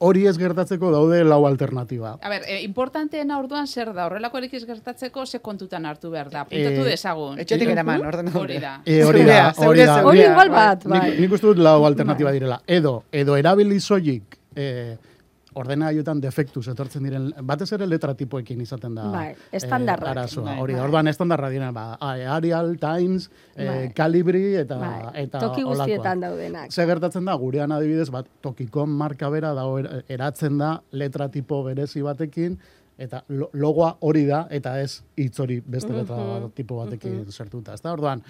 hori ez gertatzeko daude lau alternatiba. A ber, e, importanteena orduan zer da, horrelako erik ez gertatzeko, ze kontutan hartu behar da. Pintatu Eh, dezagun. Etxetik eraman, ordenadore. Hori da. E, hori da, hori da. Hori igual bat, bai. Nik, nik uste dut lau alternatiba direla. Edo, edo erabili soilik eh, ordenagailuetan defektuz etortzen diren, batez ere letra tipoekin izaten da Bai, estandarrak. eh, arazoa. Bai, hori da, bai. orduan estandarra dira, ba, Arial, Times, eh, Bai. Calibri eta, Bai, eta toki guztietan daudenak. Ze gertatzen da, gurean adibidez, bat, tokiko marka bera dago er- eratzen da letra tipo berezi batekin, eta lo- logoa hori da, eta ez hitz hori beste letra bat, tipo batekin sartuta. Ez da, orduan,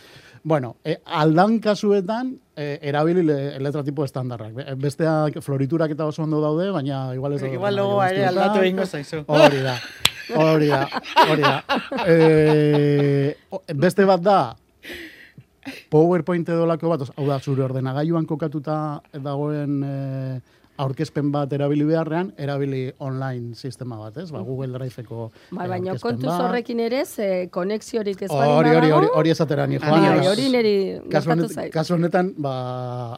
bueno, e, aldan kasuetan, e, erabili le, letra tipo estandarrak. Be- Besteak floriturak eta oso ondo daude, baina igual ez daude Igual logoa ere aldatu egingo zaizu. Hori da. Hori da. Hori da. E, beste bat da, PowerPoint edo lako bat, hau da, zure ordenagailuan kokatuta dagoen e, aurkezpen bat erabili beharrean, erabili online sistema bat, ez? Ba, Google Drive-eko Bai, e, baina kontuz horrekin ere, ze konexiorik ez baldin Hori, hori, hori, hori esatera ni joan. Bai, hori niri Kasu, honet, honetan, ba,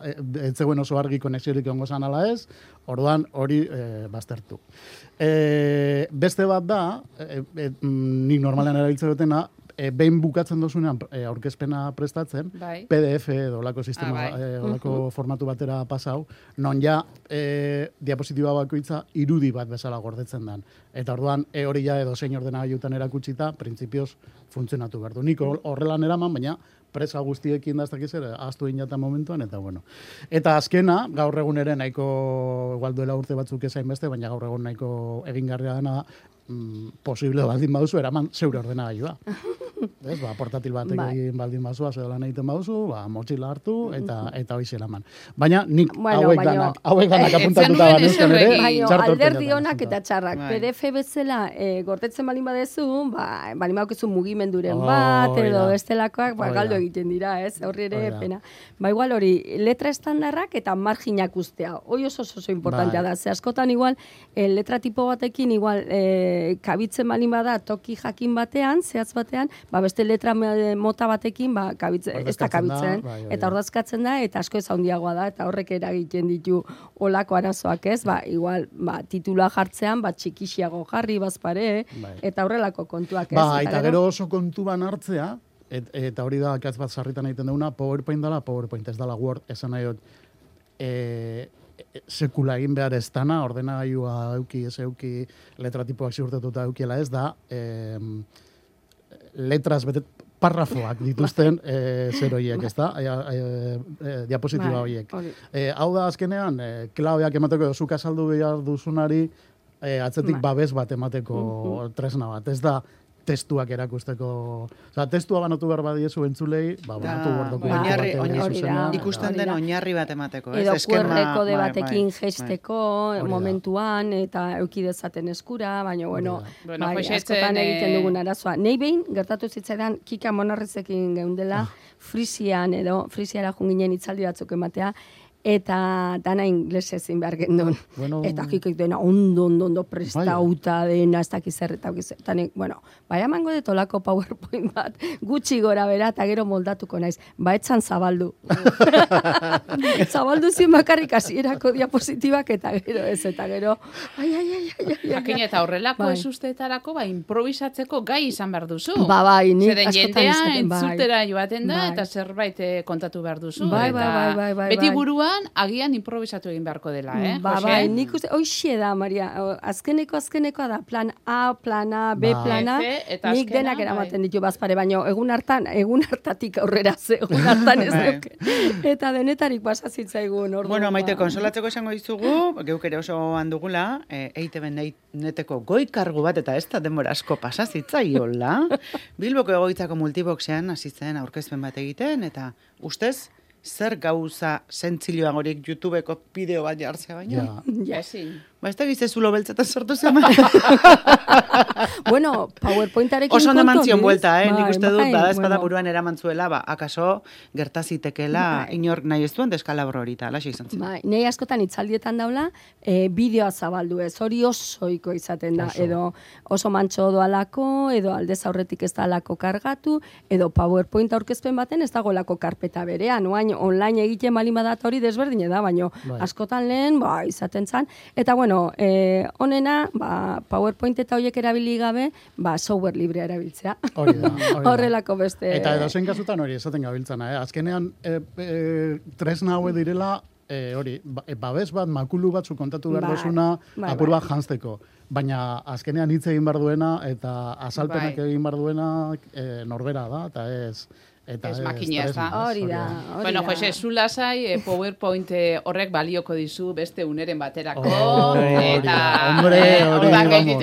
e, ez zegoen oso argi konexiorik ongo zan ala ez, orduan hori e, baztertu. E, beste bat da, e, e, mm, nik normalean erabiltzen dutena, e, behin bukatzen dozunean e, aurkezpena prestatzen, Bai. PDF edo olako sistema, Ah, bai. e, olako formatu batera pasau, non ja e, diapositiba bakoitza irudi bat bezala gordetzen dan. Eta orduan, e hori ja edo zein ordenagailutan erakutsita, printzipioz funtzionatu behar du. Nik hor- horrelan eraman, baina presa guztiekin da ez ere, ahaztu inata momentuan, eta bueno. Eta azkena, gaur egun ere nahiko, igual duela urte batzuk ezain beste, baina gaur egun nahiko egingarria dena, mm, posible baldin baduzu, eraman zeure ordenagailua. Ez, ba, portatil bat Bai. egin baldin bazua, zeo lan egiten baduzu, ba, motxila hartu, eta eta hoiz eraman. Baina nik Bueno, hauek baina- danak, hauek danak Eh, apuntatuta zenuen banuzkan ere, txarto alderdi horten onak eta txarrak. Bai. PDF bezala, e, gortetzen balin badezu, ba, balin badukizu mugimenduren Hori bat, edo da. bestelakoak, ba, Hori galdo da. Egiten dira, ez? Horri ere da. pena. Ba, igual hori, letra estandarrak eta marginak ustea. Hoi oso oso, oso importantea Bai. da. Ze askotan igual, e, letra tipo batekin, igual, e, kabitzen balin bada, toki jakin batean, zehatz batean, ba, beste letra me- mota batekin, ba, kabitze, ez da da, kabitzen, bai, hori eta da. ordezkatzen da, eta asko ez handiagoa da, eta horrek eragiten ditu olako arazoak ez, ba, igual, ba, titula jartzean, ba, txikixiago jarri bazpare, Bai. eta horrelako kontuak ez. Ba, eta gero oso kontuban hartzea, et, eta hori da, akatz bat sarritan egiten duguna, PowerPoint dela, PowerPoint ez dela Word, esan nahi dut, e, e, sekula egin behar ez dana, ordenagailua euki, ez euki, letra tipoak ziurtatuta eukiela ez da, e, letras betet, parrafoak dituzten e, zer horiek, ez da? E, e, e, diapositiba Bai, horiek. hori. E, hau da azkenean, e, klabeak emateko zuk azaldu behar duzunari e, atzetik Bai. babes bat emateko tresna bat. Ez da testuak erakusteko... Osa, testua banatu behar badiezu entzulei, ba, banatu Word dokumentu oinarri- oinarri- Ikusten den oinarri bat emateko, ez? Edo QR kode bai, batekin bai, da. momentuan eta euki dezaten eskura, baina bueno. Bueno, bai, askotan egiten eh, dugun arazoa. Nei behin gertatu zitzaidan Kika Monarrezekin geundela Frisian edo Frisiara junginen hitzaldi batzuk ematea eta dana inglesez ezin behar gendun. Bueno. Eta kikik dena ondo, ondo, ondo prestauta dena, ez dakiz zer, eta nik, bueno, bai emango dut olako PowerPoint bat, gutxi gora bera, eta gero moldatuko naiz. Ba, etzan zabaldu. zabaldu zin bakarrik hasierako diapositibak, eta gero ez, eta gero, ai, ai, ai, ai, ai, ai, eta horrelako Bai. ez usteetarako, ba, improvisatzeko gai izan behar duzu. Ba, bai, nik Zeren askotan jendea izaten, bai. entzutera joaten da, Bai. eta zerbait eh, kontatu behar duzu. Bai, eta bai, bai, bai, bai, Beti bai. Buruan, agian improvisatu egin beharko dela, eh? Ba, Jose? bai, nik uste, hoxe da, Maria, azkeneko azkenekoa da, plan A, plan A, B, Bai. plana, F, eta nik azkena, denak bai. eramaten ditu bazpare, baina egun hartan, egun hartatik aurrera ze, egun hartan ez Bai. duk. Eta denetarik pasa zitzaigun, orduan. Bueno, maite, ba. konsolatzeko esango dizugu, geuk ere oso handugula, e, EITB neteko goi kargu bat, eta ez da denbora asko pasa zitzaiola. Bilboko egoitzako multiboxean hasi zen aurkezpen bat egiten, eta ustez, zer gauza zentziloagorik YouTubeko bideo bat jartzea baino? Ja. Ezin. Ba, ez da gizezulo beltzetan sortu zen. Bueno, PowerPointarekin Oso ondo eman kontu zion handiz. buelta, eh? Nik Bai, uste dut, bai, bada espada bueno. buruan eraman zuela, ba, akaso gertazitekela Bai. inor nahi ez duen deskalabro hori, eta alaxe izan zen. Bai, nei askotan itzaldietan daula, e, bideoa zabaldu ez, hori osoiko izaten da, Oso. edo oso mantxo doalako, edo aldez aurretik ez dalako kargatu, edo PowerPoint aurkezpen baten ez dagoelako karpeta berean, oain online egiten balin badat hori desberdine da, baino Bai. askotan lehen, ba, izaten zan. Eta bueno, eh, onena, ba, PowerPoint eta hoiek erabili gabe, ba, software librea erabiltzea. Hori da, hori da. Horrelako beste... Eta edozein kasutan hori esaten gabiltzana, eh? Azkenean, e, e, tresna haue direla, e, hori, ba, e, babes bat, makulu batzu kontatu behar Bai, dozuna, bai, apur bai. bat janzteko. Baina azkenean hitz egin behar duena, eta azalpenak Bai. egin behar duena e, norbera da, eta ez... Eta Ez makina, ez da. Hori da, hori Bueno. Jose, zu lasai eh, PowerPoint eh, horrek balioko dizu beste uneren baterako. Hori da, eta hombre, hori, gainditu